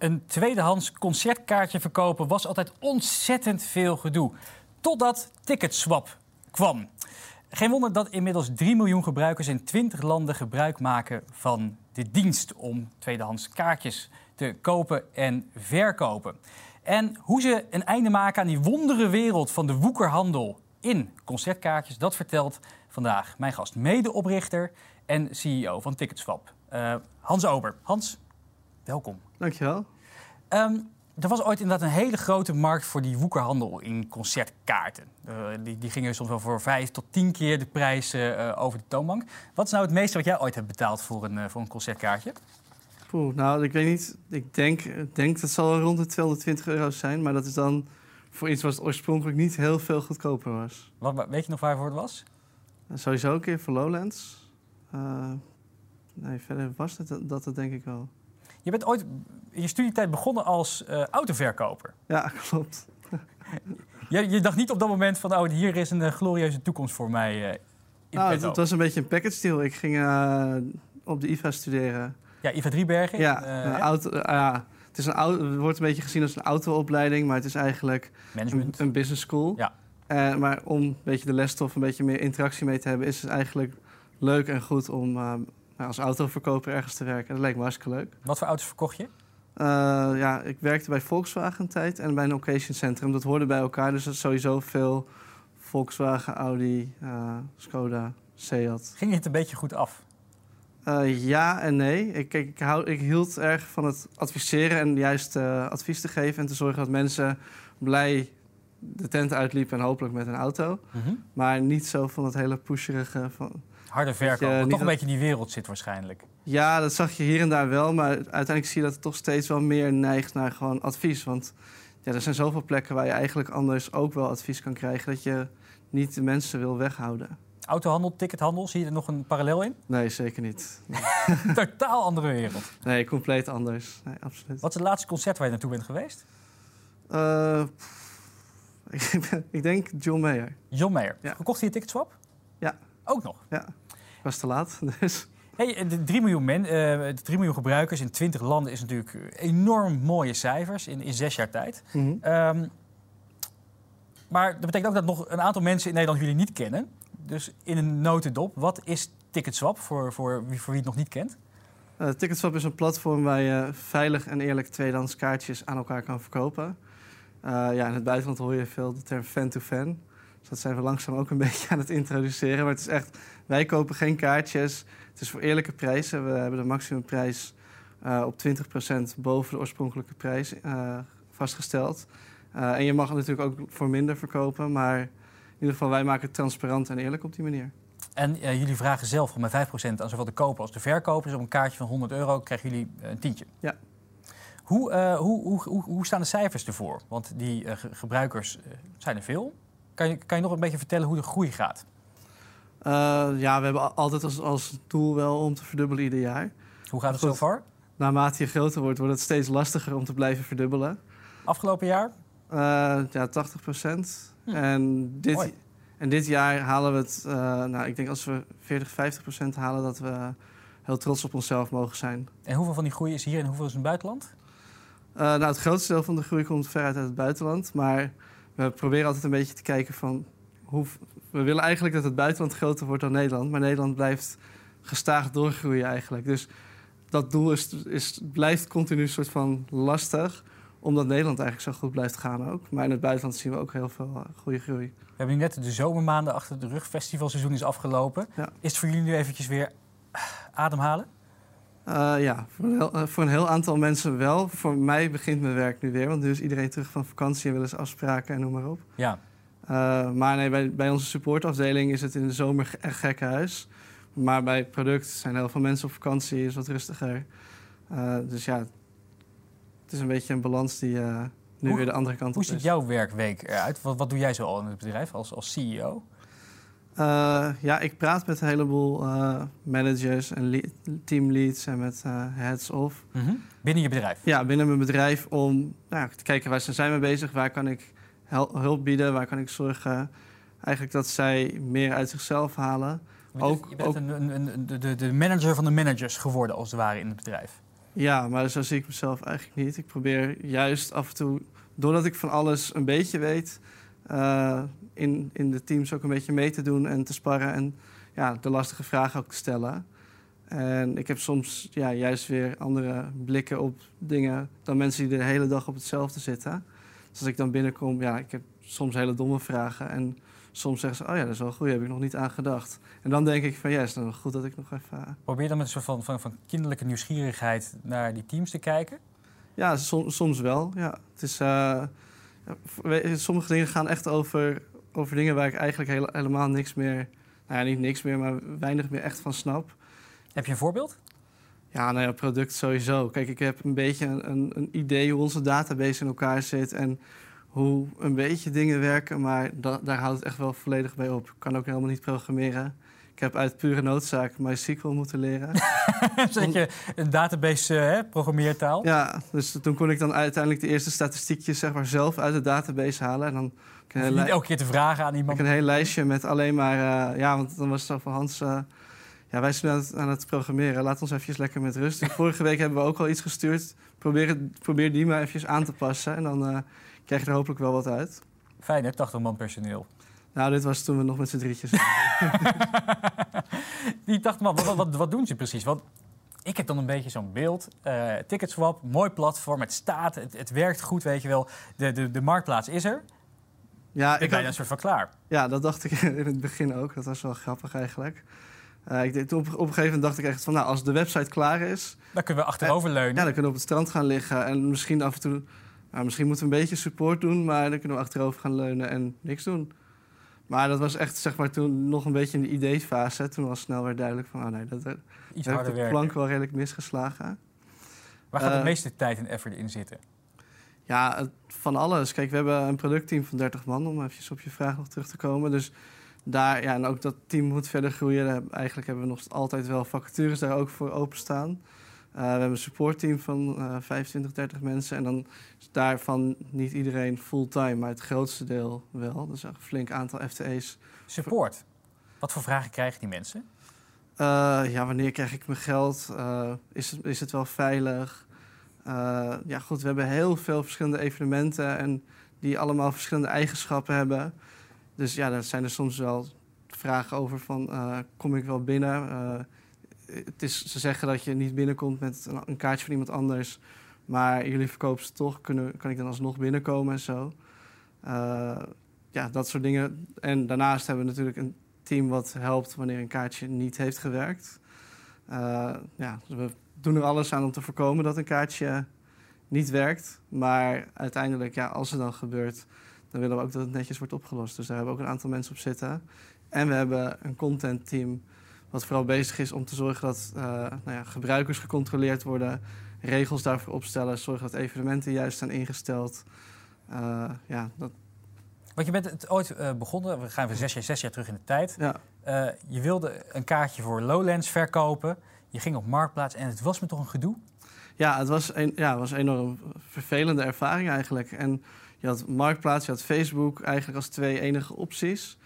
Een tweedehands concertkaartje verkopen was altijd ontzettend veel gedoe. Totdat Ticketswap kwam. Geen wonder dat inmiddels 3 miljoen gebruikers in 20 landen gebruik maken van de dienst om tweedehands kaartjes te kopen en verkopen. En hoe ze een einde maken aan die wondere wereld van de woekerhandel in concertkaartjes, dat vertelt vandaag mijn gast, medeoprichter en CEO van Ticketswap, uh, Hans Ober. Hans, welkom. Dankjewel. Um, er was ooit inderdaad een hele grote markt voor die woekerhandel in concertkaarten. Uh, die, die, gingen soms wel voor vijf tot tien keer de prijs uh, over de toonbank. Wat is nou het meeste wat jij ooit hebt betaald voor een, uh, voor een concertkaartje? Poeh, nou, ik weet niet. Ik denk, denk dat het zal rond de 220 euro zijn. Maar dat is dan voor iets wat oorspronkelijk niet heel veel goedkoper was. Wat, weet je nog waarvoor het was? Sowieso een keer voor Lowlands. nee, verder was het dat, dat denk ik wel. Je bent ooit in je studietijd begonnen als uh, autoverkoper. Ja, klopt. je, je, dacht niet op dat moment van, oh, hier is een uh, glorieuze toekomst voor mij. Uh, nou, het, was een beetje een package deal. Ik ging op de IVA studeren. Ja, IVA Driebergen? Ja, auto, ja. Het, is een auto, het wordt een beetje gezien als een autoopleiding, maar het is eigenlijk een, een, business school. Ja. maar om een beetje de lesstof, een beetje meer interactie mee te hebben, is het eigenlijk leuk en goed om nou, als autoverkoper ergens te werken. Dat leek me hartstikke leuk. Wat voor auto's verkocht je? Uh, ja, ik werkte bij Volkswagen een tijd en bij een occasion centrum. Dat hoorde bij elkaar, dus dat is sowieso veel Volkswagen, Audi, uh, Skoda, Seat. Ging het een beetje goed af? Uh, ja en nee. Ik, ik, hou, ik, hield erg van het adviseren en juist advies te geven... en te zorgen dat mensen blij de tent uitliepen en hopelijk met een auto. Mm -hmm. Maar niet zo van het hele pusherige van Harde verkoop, wat toch een beetje in die wereld zit waarschijnlijk. Ja, dat zag je hier en daar wel. Maar uiteindelijk zie je dat het toch steeds wel meer neigt naar gewoon advies. Want ja, er zijn zoveel plekken waar je eigenlijk anders ook wel advies kan krijgen... dat je niet de mensen wil weghouden. Autohandel, tickethandel, zie je er nog een parallel in? Nee, zeker niet. Totaal andere wereld. Nee, compleet anders. Nee, absoluut. Wat is het laatste concert waar je naartoe bent geweest? Uh, ik denk John Mayer. John Mayer. Ja. Gekocht je ticketswap? Ja. Ook nog? Ja. Ik was te laat, dus... Hey, de 3 miljoen, men, uh, 3 miljoen gebruikers in 20 landen is natuurlijk enorm mooie cijfers in, in zes jaar tijd. Mm -hmm. um, maar dat betekent ook dat nog een aantal mensen in Nederland jullie niet kennen. Dus in een notendop, wat is Ticketswap voor, voor, wie, voor wie het nog niet kent? Uh, Ticketswap is een platform waar je veilig en eerlijk tweedehands kaartjes aan elkaar kan verkopen. Uh, ja, in het buitenland hoor je veel de term fan-to-fan. -fan. Dus dat zijn we langzaam ook een beetje aan het introduceren. Maar het is echt, wij kopen geen kaartjes. Het is voor eerlijke prijzen. We hebben de maximumprijs uh, op 20% boven de oorspronkelijke prijs uh, vastgesteld. Uh, en je mag het natuurlijk ook voor minder verkopen. Maar in ieder geval, wij maken het transparant en eerlijk op die manier. En jullie vragen zelf om met 5% aan zowel de koper als de verkoper. Dus op een kaartje van 100 euro krijgen jullie een tientje. Ja. Hoe, hoe, hoe, hoe, hoe staan de cijfers ervoor? Want die gebruikers zijn er veel. Kan je, kan je nog een beetje vertellen hoe de groei gaat? Uh, ja, we hebben altijd als, als doel wel om te verdubbelen ieder jaar. Hoe gaat het zo far? Naarmate je groter wordt, wordt het steeds lastiger om te blijven verdubbelen. Afgelopen jaar? Uh, ja, 80 procent. Hm. En, dit, en dit jaar halen we het... Uh, nou, ik denk als we 40, 50 procent halen... dat we heel trots op onszelf mogen zijn. En hoeveel van die groei is hier en hoeveel is in het buitenland? nou, het grootste deel van de groei komt veruit uit het buitenland. Maar we proberen altijd een beetje te kijken van... Hoe, we willen eigenlijk dat het buitenland groter wordt dan Nederland. Maar Nederland blijft gestaag doorgroeien eigenlijk. Dus dat doel is, is, blijft continu een soort van lastig omdat Nederland eigenlijk zo goed blijft gaan ook. Maar in het buitenland zien we ook heel veel uh, goede groei. We hebben nu net de zomermaanden achter de rug. Festivalseizoen is afgelopen. Ja. Is het voor jullie nu eventjes weer ademhalen? Uh, ja, voor een, heel, uh, voor een, heel, aantal mensen wel. Voor mij begint mijn werk nu weer. Want nu is iedereen terug van vakantie en willen ze afspraken en noem maar op. Ja. Uh, maar nee, bij, bij, onze supportafdeling is het in de zomer echt gek huis. Maar bij het product zijn heel veel mensen op vakantie, is wat rustiger. dus ja, het is een beetje een balans die nu hoe, weer de andere kant op is. Hoe ziet jouw werkweek eruit? Wat, wat doe jij zo al in het bedrijf als, als CEO? Uh, ja, ik praat met een heleboel uh, managers en teamleads en met uh, heads of. Mm -hmm. Binnen je bedrijf? Ja, binnen mijn bedrijf om nou, te kijken waar ze zijn mee bezig, waar kan ik hulp bieden, waar kan ik zorgen eigenlijk dat zij meer uit zichzelf halen. Je bent, ook, je bent ook... Een, een, een, de, de manager van de managers geworden als het ware in het bedrijf. Ja, maar zo zie ik mezelf eigenlijk niet. Ik probeer juist af en toe, doordat ik van alles een beetje weet, uh, in, in de teams ook een beetje mee te doen en te sparren en ja, de lastige vragen ook te stellen. En ik heb soms ja, juist weer andere blikken op dingen dan mensen die de hele dag op hetzelfde zitten. Dus als ik dan binnenkom, ja, ik heb soms hele domme vragen. En soms zeggen ze, oh ja, dat is wel goed, daar heb ik nog niet aan gedacht. En dan denk ik van, ja, is het goed dat ik nog even... Uh... Probeer dan met een soort van, van, van kinderlijke nieuwsgierigheid naar die teams te kijken? Ja, soms wel, ja. Het is, uh, sommige dingen gaan echt over, over dingen waar ik eigenlijk helemaal niks meer... Nou ja, niet niks meer, maar weinig meer echt van snap. Heb je een voorbeeld? Ja, nou ja, product sowieso. Kijk, ik heb een beetje een, een idee hoe onze database in elkaar zit en hoe een beetje dingen werken, maar daar houdt het echt wel volledig bij op. Ik kan ook helemaal niet programmeren. Ik heb uit pure noodzaak MySQL moeten leren. Zet je een database uh, programmeertaal? Ja, dus toen kon ik dan uiteindelijk de eerste statistiekjes zeg maar, zelf uit de database halen. En dan niet elke keer te vragen aan iemand. Ik een heel lijstje met alleen maar... Uh, ja, want dan was het zo van Hans... Uh, ja, wij zijn aan het, aan het, programmeren. Laat ons even lekker met rust. Vorige week hebben we ook al iets gestuurd. Probeer, probeer die maar even aan te passen. En dan krijg je er hopelijk wel wat uit. Fijn hè, 80 man personeel. Nou, dit was toen we nog met z'n drietjes Die 80 man, wat, wat, wat, doen ze precies? Want ik heb dan een beetje zo'n beeld. Uh, Ticketswap, mooi platform, het staat, het, het, werkt goed, weet je wel. De, de, de marktplaats is er. Ja, ik ben een soort van klaar. Ja, dat dacht ik in het begin ook. Dat was wel grappig eigenlijk. Uh, ik, op, op, een gegeven moment dacht ik echt van, nou, als de website klaar is... Dan kunnen we achterover leunen. Ja, dan kunnen we op het strand gaan liggen en misschien af en toe nou, misschien moeten we een beetje support doen, maar dan kunnen we achterover gaan leunen en niks doen. Maar dat was echt zeg maar, toen nog een beetje in de ideefase. Toen was snel weer duidelijk van, oh nee, dat Iets heb de plank wel redelijk misgeslagen. Waar gaat de eh, meeste tijd en effort in zitten? Ja, van alles. Kijk, we hebben een productteam van 30 man, om even op je vraag nog terug te komen. Dus daar, ja, en ook dat team moet verder groeien. Eigenlijk hebben we nog altijd wel vacatures daar ook voor openstaan. Uh, we hebben een supportteam van uh, 25, 30 mensen. En dan is daarvan niet iedereen fulltime, maar het grootste deel wel. Dus een flink aantal FTE's. Support? Wat voor vragen krijgen die mensen? Uh, ja, wanneer krijg ik mijn geld? Is, het, is het wel veilig? ja, goed, we hebben heel veel verschillende evenementen en die allemaal verschillende eigenschappen hebben. Dus ja, daar zijn er soms wel vragen over van, kom ik wel binnen? Ze zeggen dat je niet binnenkomt met een, kaartje van iemand anders. Maar jullie verkopen ze toch. Kunnen, kan ik dan alsnog binnenkomen en zo? Uh, ja, dat soort dingen. En daarnaast hebben we natuurlijk een team wat helpt wanneer een kaartje niet heeft gewerkt. Uh, ja, dus we doen er alles aan om te voorkomen dat een kaartje niet werkt. Maar uiteindelijk, ja, als het dan gebeurt, dan willen we ook dat het netjes wordt opgelost. Dus daar hebben we ook een aantal mensen op zitten. En we hebben een content team wat vooral bezig is om te zorgen dat uh, nou ja, gebruikers gecontroleerd worden, regels daarvoor opstellen, zorgen dat evenementen juist zijn ingesteld. Uh, ja, dat... Want je bent het ooit uh, begonnen, we gaan even zes jaar, zes jaar terug in de tijd. Ja. je wilde een kaartje voor Lowlands verkopen. Je ging op Marktplaats en het was me toch een gedoe? Ja, het was een, ja, het was een enorm vervelende ervaring eigenlijk. En je had Marktplaats, je had Facebook eigenlijk als twee enige opties.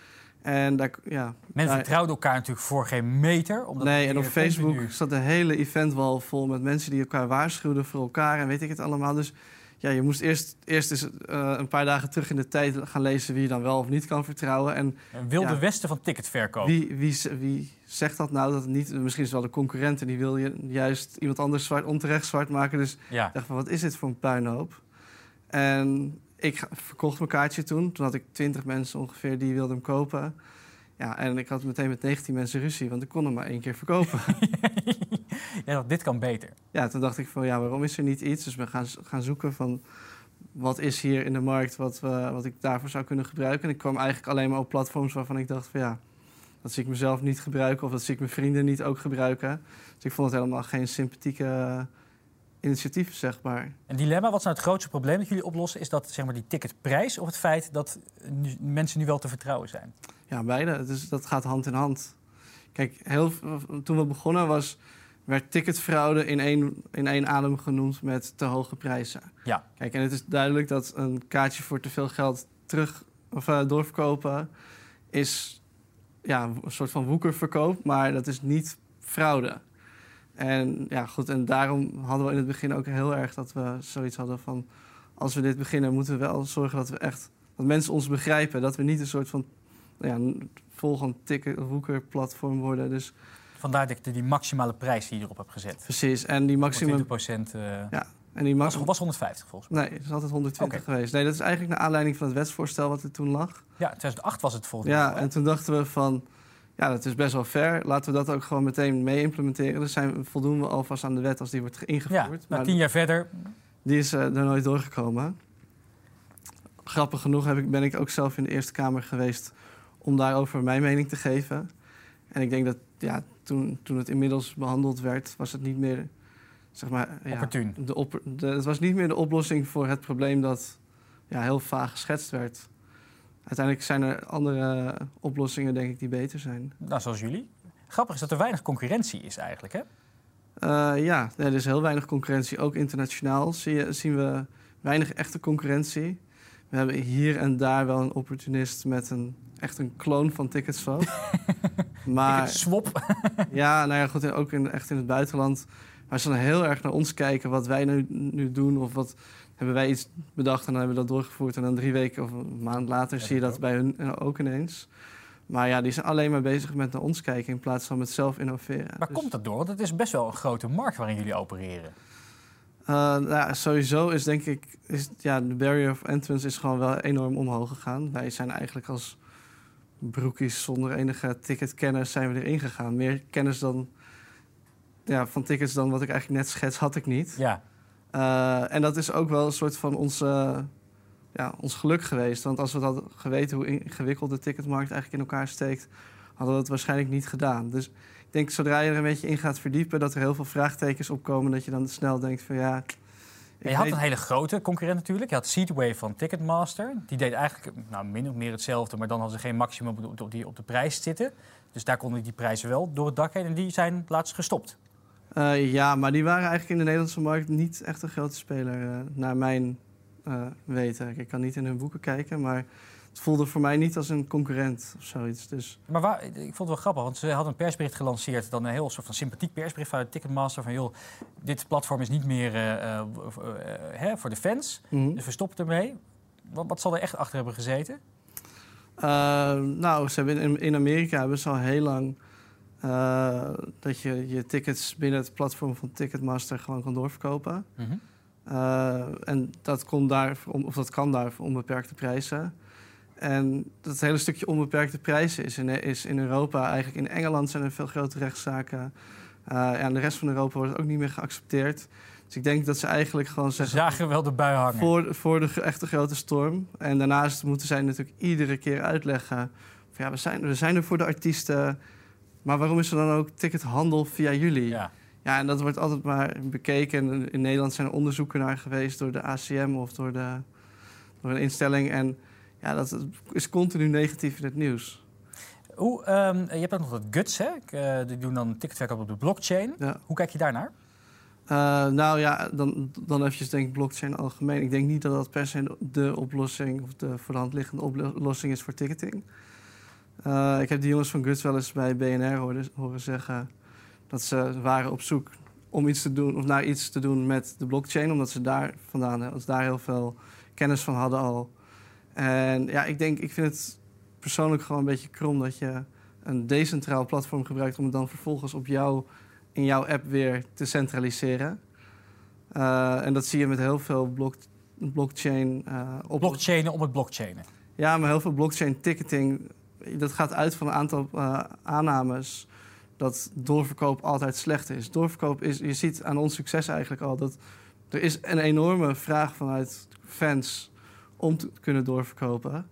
En daar, ja, Mensen vertrouwden elkaar natuurlijk voor geen meter. Omdat nee, en op Facebook zat de hele eventwal vol met mensen die elkaar waarschuwden voor elkaar en weet ik het allemaal. Dus ja, je moest eerst, eerst eens uh, een paar dagen terug in de tijd gaan lezen wie je dan wel of niet kan vertrouwen. En, een wilde westen van ticketverkoop. Wie, wie, wie zegt dat nou? Dat het niet, misschien is wel de concurrent en die wil je juist iemand anders zwart, onterecht zwart maken. Dus ja. dacht van, wat is dit voor een puinhoop? En ik verkocht mijn kaartje toen. Toen had ik 20 mensen ongeveer die wilden hem kopen. Ja, en ik had meteen met 19 mensen ruzie, want ik kon hem maar één keer verkopen. ja, dit kan beter. Ja, toen dacht ik van ja, waarom is er niet iets? Dus we gaan, gaan zoeken van wat is hier in de markt wat, we, wat ik daarvoor zou kunnen gebruiken. En ik kwam eigenlijk alleen maar op platforms waarvan ik dacht van ja, dat zie ik mezelf niet gebruiken of dat zie ik mijn vrienden niet ook gebruiken. Dus ik vond het helemaal geen sympathieke initiatief, zeg maar. Een dilemma, wat is nou het grootste probleem dat jullie oplossen? Is dat zeg maar, die ticketprijs of het feit dat mensen nu wel te vertrouwen zijn? Ja, beide. Dus dat gaat hand in hand. Kijk, heel, toen we begonnen was, werd ticketfraude in één, in één adem genoemd met te hoge prijzen. Ja. Kijk, en het is duidelijk dat een kaartje voor te veel geld terug of uh, doorverkopen is ja, een soort van woekerverkoop, maar dat is niet fraude. En ja, goed, en daarom hadden we in het begin ook heel erg dat we zoiets hadden van... als we dit beginnen, moeten we wel zorgen dat we echt... dat mensen ons begrijpen. Dat we niet een soort van nou ja, volgend ticket platform worden. Dus Vandaar dat ik die maximale prijs die je erop hebt gezet. precies, en die maximum... 20 procent. eh Ja, en die was, maximum... was 150 volgens mij. Nee, het is altijd 120 Oké. geweest. Nee, dat is eigenlijk naar aanleiding van het wetsvoorstel wat er toen lag. Ja, 2008 was het volgens mij. Ja, en toen dachten we van... Ja, dat is best wel fair. Laten we dat ook gewoon meteen mee implementeren. Dus zijn, voldoen we alvast aan de wet als die wordt ingevoerd. nou, maar tien jaar verder. die is eh, er nooit doorgekomen. Grappig genoeg heb ik, ben ik ook zelf in de Eerste Kamer geweest... om daarover mijn mening te geven. En ik denk dat ja, toen, toen het inmiddels behandeld werd... was het niet meer, zeg maar... Ja, Opportun. de op, de, het was niet meer de oplossing voor het probleem dat ja, heel vaag geschetst werd. Uiteindelijk zijn er andere oplossingen, denk ik, die beter zijn. Nou, zoals jullie. Grappig is dat er weinig concurrentie is eigenlijk, hè? Eh, ja, nee, er is heel weinig concurrentie. Ook internationaal zie je, zien we weinig echte concurrentie. We hebben hier en daar wel een opportunist met een echt een kloon van Ticketswap. maar Swap. ja, nou ja, goed, en ook in, echt in het buitenland. Maar ze dan heel erg naar ons kijken wat wij nu, nu doen. Of wat hebben wij iets bedacht en dan hebben we dat doorgevoerd. En dan drie weken of een maand later Ja, zie je dat bij hun eh, ook ineens. Maar ja, die zijn alleen maar bezig met naar ons kijken in plaats van met zelf innoveren. Waar Dus- komt dat door? Want het is best wel een grote markt waarin jullie opereren. Uh, nou, ja, sowieso is denk ik, is, ja, de barrier of entrance is gewoon wel enorm omhoog gegaan. Wij zijn eigenlijk als broekies zonder enige ticketkennis zijn we erin gegaan. Meer kennis dan, ja, van tickets dan wat ik eigenlijk net schets, had ik niet. Ja, en dat is ook wel een soort van ons, uh, ja, ons geluk geweest. Want als we hadden geweten hoe ingewikkeld de ticketmarkt eigenlijk in elkaar steekt, hadden we het waarschijnlijk niet gedaan. Dus ik denk zodra je er een beetje in gaat verdiepen, dat er heel veel vraagtekens opkomen, dat je dan snel denkt van ja. je had een hele grote concurrent natuurlijk. Je had Seatway van Ticketmaster. Die deed eigenlijk nou, min of meer hetzelfde, maar dan hadden ze geen maximum op de, op die, op de prijs zitten. Dus daar konden die prijzen wel door het dak heen. En die zijn laatst gestopt. Uh, ja, maar die waren eigenlijk in de Nederlandse markt niet echt een grote speler, uh, naar mijn uh, weten. Ik kan niet in hun boeken kijken, maar het voelde voor mij niet als een concurrent of zoiets. Dus Maar waar, ik vond het wel grappig, want ze hadden een persbericht gelanceerd. Dan een heel soort van sympathiek persbericht vanuit Ticketmaster. Van joh, dit platform is niet meer eh, eh, eh, hè, voor de fans. mhm. Dus we stoppen ermee. Wat, wat zal er echt achter hebben gezeten? Nou, ze hebben in, in Amerika hebben ze al heel lang uh, dat je je tickets binnen het platform van Ticketmaster gewoon kan doorverkopen. Mhm. Uh, en dat, kon daar, of dat kan daar voor onbeperkte prijzen. En dat hele stukje onbeperkte prijzen is in, is in Europa, eigenlijk in Engeland zijn er veel grote rechtszaken. Uh, ja, en de rest van Europa wordt het ook niet meer geaccepteerd. Dus ik denk dat ze eigenlijk gewoon Ze zeggen... zagen wel de bui hangen. Voor, voor de echte grote storm. En daarnaast moeten zij natuurlijk iedere keer uitleggen... Van, ja, we zijn, we zijn er voor de artiesten... maar waarom is er dan ook tickethandel via jullie? Ja. Ja, en dat wordt altijd maar bekeken. En In Nederland zijn er onderzoeken naar geweest door de ACM of door, de, door een instelling. En ja, dat is continu negatief in het nieuws. Hoe, ehm, je hebt ook nog dat Guts, hè? Uh, die doen dan ticketverkoop op de blockchain. Ja. Hoe kijk je daarnaar? Uh, nou ja, dan, dan eventjes denk ik blockchain algemeen. Ik denk niet dat dat per se de oplossing of de voor de hand liggende oplossing is voor ticketing. Uh, ik heb die jongens van Guts wel eens bij BNR horen, horen zeggen dat ze waren op zoek om iets te doen of naar iets te doen met de blockchain, omdat ze daar vandaan, dat ze daar heel veel kennis van hadden al. En ja, ik denk, ik vind het persoonlijk gewoon een beetje krom dat je een decentraal platform gebruikt om het dan vervolgens op jou in jouw app weer te centraliseren. Uh, en dat zie je met heel veel blok blockchain... Uh, op blockchainen om het blockchainen. Ja, maar heel veel blockchain ticketing... dat gaat uit van een aantal uh, aannames... dat doorverkoop altijd slecht is. Doorverkoop is... Je ziet aan ons succes eigenlijk al... dat er is een enorme vraag vanuit fans... om te kunnen doorverkopen.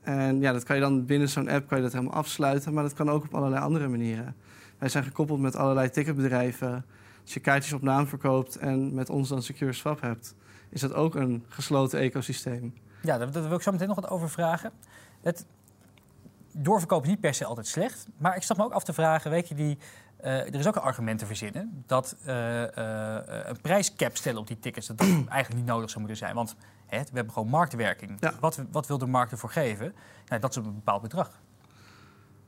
En ja, dat kan je dan binnen zo'n app kan je dat helemaal afsluiten... maar dat kan ook op allerlei andere manieren. Wij zijn gekoppeld met allerlei ticketbedrijven. Als je kaartjes op naam verkoopt en met ons dan Secure Swap hebt, is dat ook een gesloten ecosysteem. Ja, daar wil ik zo meteen nog wat over vragen. Het doorverkoop is niet per se altijd slecht. Maar ik zat me ook af te vragen, weet je, die, uh, er is ook een argument te verzinnen... dat uh, uh, een prijscap stellen op die tickets dat, dat eigenlijk niet nodig zou moeten zijn. Want hè, we hebben gewoon marktwerking. Ja. Wat, wat wil de markt ervoor geven? Nou, dat is een bepaald bedrag.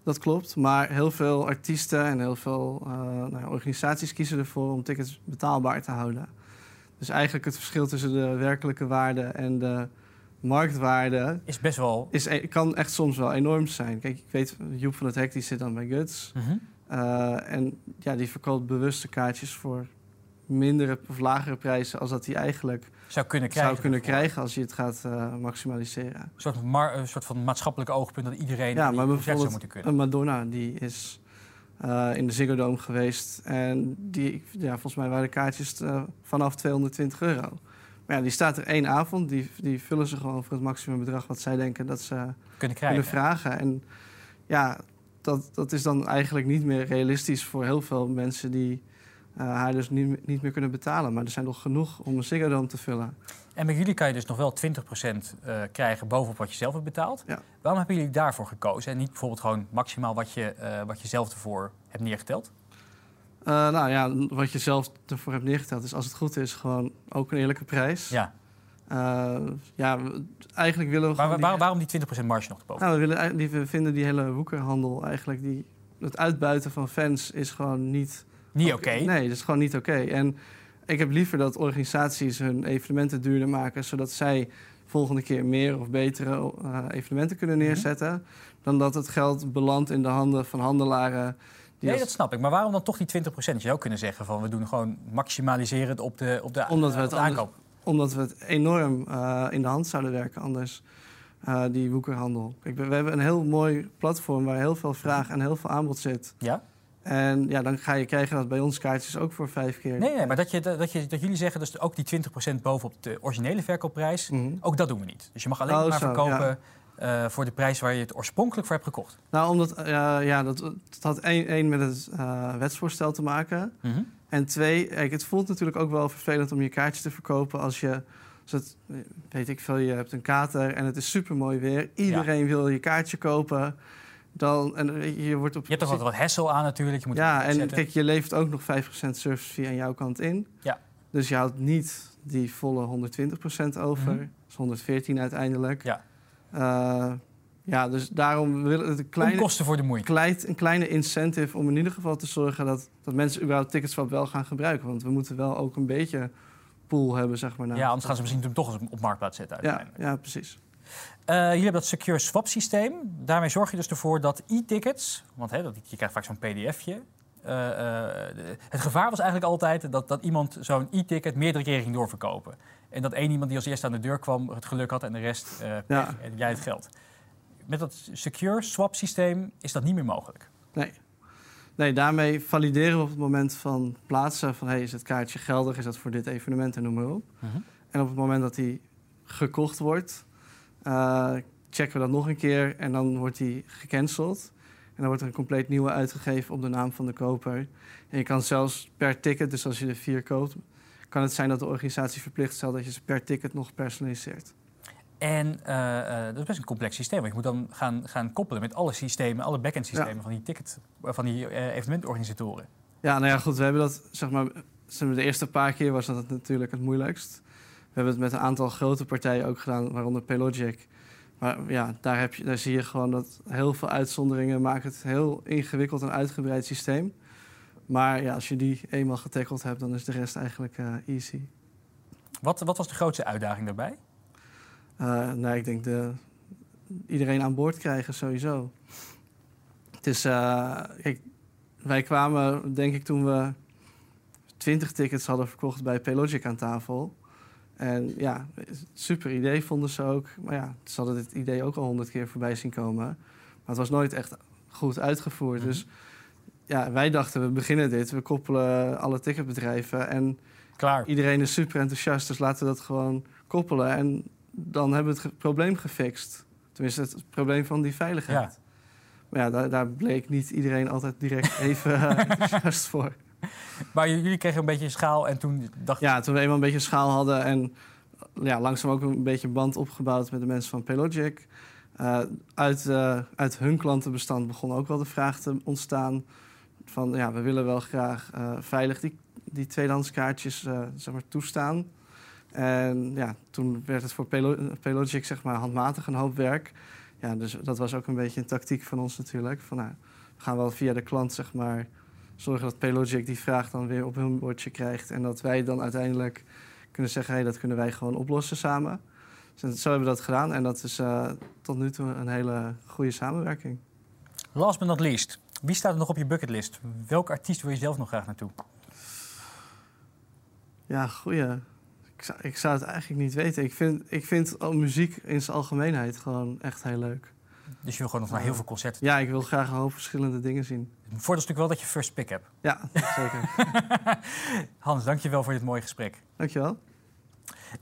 dat klopt. Maar heel veel artiesten en heel veel nou ja, organisaties kiezen ervoor om tickets betaalbaar te houden. Dus eigenlijk het verschil tussen de werkelijke waarde en de marktwaarde... Is best wel... Is, e-, kan echt soms wel enorm zijn. Kijk, ik weet, Joep van het Hek die zit dan bij Guts. Uh, en ja, die verkoopt bewuste kaartjes voor mindere of lagere prijzen... als dat hij eigenlijk zou kunnen krijgen, zou kunnen krijgen als je het gaat uh, maximaliseren. Een soort, een soort van maatschappelijk oogpunt dat iedereen ja, maar bijvoorbeeld zou moeten kunnen. Madonna die is uh, in de Ziggo Dome geweest. En die, ja, volgens mij waren de kaartjes uh, vanaf 220 euro. Maar ja, die staat er één avond. Die, die vullen ze gewoon voor het maximumbedrag wat zij denken dat ze kunnen, krijgen. kunnen vragen. En ja, dat, dat is dan eigenlijk niet meer realistisch voor heel veel mensen die uh, haar dus niet, niet meer kunnen betalen. Maar er zijn nog genoeg om een Ziggo te vullen. En bij jullie kan je dus nog wel 20% uh, krijgen bovenop wat je zelf hebt betaald. Ja. Waarom hebben jullie daarvoor gekozen en niet bijvoorbeeld gewoon maximaal wat je, uh, wat je zelf ervoor hebt neergeteld? Uh, nou ja, wat je zelf ervoor hebt neergeteld is als het goed is gewoon ook een eerlijke prijs. Ja. Uh, ja, eigenlijk willen we. Maar, waar, waarom die 20% marge nog te boven? Nou, we, willen, die, we vinden die hele woekerhandel eigenlijk. Die, het uitbuiten van fans is gewoon niet. Niet oké? Okay. Nee, dat is gewoon niet oké. Okay. En ik heb liever dat organisaties hun evenementen duurder maken, zodat zij volgende keer meer of betere uh, evenementen kunnen neerzetten. Mm -hmm. Dan dat het geld belandt in de handen van handelaren. Nee, als... dat snap ik. Maar waarom dan toch die 20%? Je zou kunnen zeggen van we doen gewoon maximaliseren op de, op de, Omdat we uh, het op de aankoop. Anders, omdat we het enorm uh, in de hand zouden werken anders. Uh, die woekerhandel. Kijk, we hebben een heel mooi platform waar heel veel vraag en heel veel aanbod zit. Ja? En ja, dan ga je krijgen dat bij ons kaartjes ook voor vijf keer. Nee, nee maar dat, je, dat, je, dat jullie zeggen dus ook die 20% bovenop de originele verkoopprijs, mm -hmm. ook dat doen we niet. Dus je mag alleen oh, maar zo, verkopen ja. Uh, voor de prijs waar je het oorspronkelijk voor hebt gekocht. Nou, omdat uh, ja, dat, dat had één, één met het uh, wetsvoorstel te maken. Mm -hmm. En twee, kijk, het voelt natuurlijk ook wel vervelend om je kaartje te verkopen als je. Het, weet ik veel, je hebt een kater en het is super mooi weer. Iedereen ja. wil je kaartje kopen. Dan, en je, wordt op je hebt toch altijd wat hessel aan natuurlijk. Je moet ja, en zetten. kijk, je levert ook nog 5% service fee aan jouw kant in. Ja. Dus je houdt niet die volle 120% over. Mhm. Dat is 114 uiteindelijk. Ja. Uh, ja, dus daarom willen het een kleine, kosten voor de moeite. Kleit, een kleine incentive om in ieder geval te zorgen dat, dat mensen überhaupt ticketswap wel gaan gebruiken. Want we moeten wel ook een beetje pool hebben, zeg maar. Nou. Ja, anders gaan ze misschien hem toch op marktplaats zetten Ja, uiteindelijk. ja precies. Uh, jullie hebben dat secure swap systeem. Daarmee zorg je dus ervoor dat e-tickets, want hè, dat, je krijgt vaak zo'n pdfje. Uh, uh, het gevaar was eigenlijk altijd dat, dat iemand zo'n e-ticket meerdere keren ging doorverkopen. En dat één iemand die als eerste aan de deur kwam het geluk had en de rest uh, Ja. en jij het geld. Met dat secure swap systeem is dat niet meer mogelijk. Nee. Nee, daarmee valideren we op het moment van plaatsen van hey, is het kaartje geldig, is dat voor dit evenement en noem maar op. Mhm. En op het moment dat die gekocht wordt, uh, checken we dat nog een keer en dan wordt die gecanceld. En dan wordt er een compleet nieuwe uitgegeven op de naam van de koper. En je kan zelfs per ticket, dus als je er vier koopt, kan het zijn dat de organisatie verplicht stelt dat je ze per ticket nog personaliseert. En uh, uh, dat is best een complex systeem. Want je moet dan gaan, gaan koppelen met alle systemen, alle backend systemen Ja. van die ticket, van die uh, evenementorganisatoren. Ja, nou ja, goed, we hebben dat, zeg maar, zeg maar, de eerste paar keer was dat natuurlijk het moeilijkst. We hebben het met een aantal grote partijen ook gedaan, waaronder Paylogic. Maar ja, daar, heb je, daar zie je gewoon dat heel veel uitzonderingen maken het heel ingewikkeld en uitgebreid systeem. Maar ja, als je die eenmaal getackeld hebt, dan is de rest eigenlijk uh, easy. Wat, wat was de grootste uitdaging daarbij? Uh, nou, ik denk de, iedereen aan boord krijgen sowieso. Het is, uh, kijk, wij kwamen, denk ik, toen we 20 tickets hadden verkocht bij Paylogic aan tafel. En ja, super idee vonden ze ook. Maar ja, ze hadden dit idee ook al honderd keer voorbij zien komen. Maar het was nooit echt goed uitgevoerd. Mhm. Dus ja, wij dachten, we beginnen dit. We koppelen alle ticketbedrijven. En Klaar. iedereen is super enthousiast. Dus laten we dat gewoon koppelen. En dan hebben we het probleem gefixt. Tenminste, het probleem van die veiligheid. Ja. Maar ja, daar, daar bleek niet iedereen altijd direct even enthousiast voor. Maar jullie kregen een beetje schaal en toen dacht Ja, toen we eenmaal een beetje schaal hadden en ja, langzaam ook een beetje band opgebouwd met de mensen van Paylogic. Uh, uit, uh, uit hun klantenbestand begon ook wel de vraag te ontstaan van ja, we willen wel graag uh, veilig die, die tweedehands kaartjes zeg maar, toestaan. En ja, toen werd het voor Paylogic zeg maar handmatig een hoop werk. ja, dus dat was ook een beetje een tactiek van ons natuurlijk. Van, nou, we gaan wel via de klant zeg maar, zorgen dat Paylogic die vraag dan weer op hun bordje krijgt. En dat wij dan uiteindelijk kunnen zeggen, hey, dat kunnen wij gewoon oplossen samen. Dus zo hebben we dat gedaan en dat is uh, tot nu toe een hele goede samenwerking. Last but not least, wie staat er nog op je bucketlist? Welke artiest wil je zelf nog graag naartoe? Ja, goeie. Ik zou, ik zou het eigenlijk niet weten. Ik vind, ik vind muziek in zijn algemeenheid gewoon echt heel leuk. Dus je wil gewoon nog naar heel veel concerten? Ja, ik wil graag een hoop verschillende dingen zien. Het voordeel is natuurlijk wel dat je first pick hebt. Ja, zeker. Hans, dankjewel voor dit mooie gesprek. Dankjewel.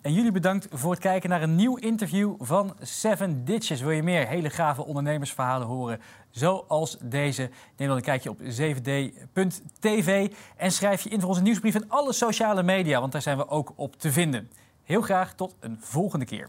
En jullie bedankt voor het kijken naar een nieuw interview van Seven Ditches. Wil je meer hele gave ondernemersverhalen horen, zoals deze? Neem dan een kijkje op 7d.tv en schrijf je in voor onze nieuwsbrief en alle sociale media, want daar zijn we ook op te vinden. Heel graag tot een volgende keer.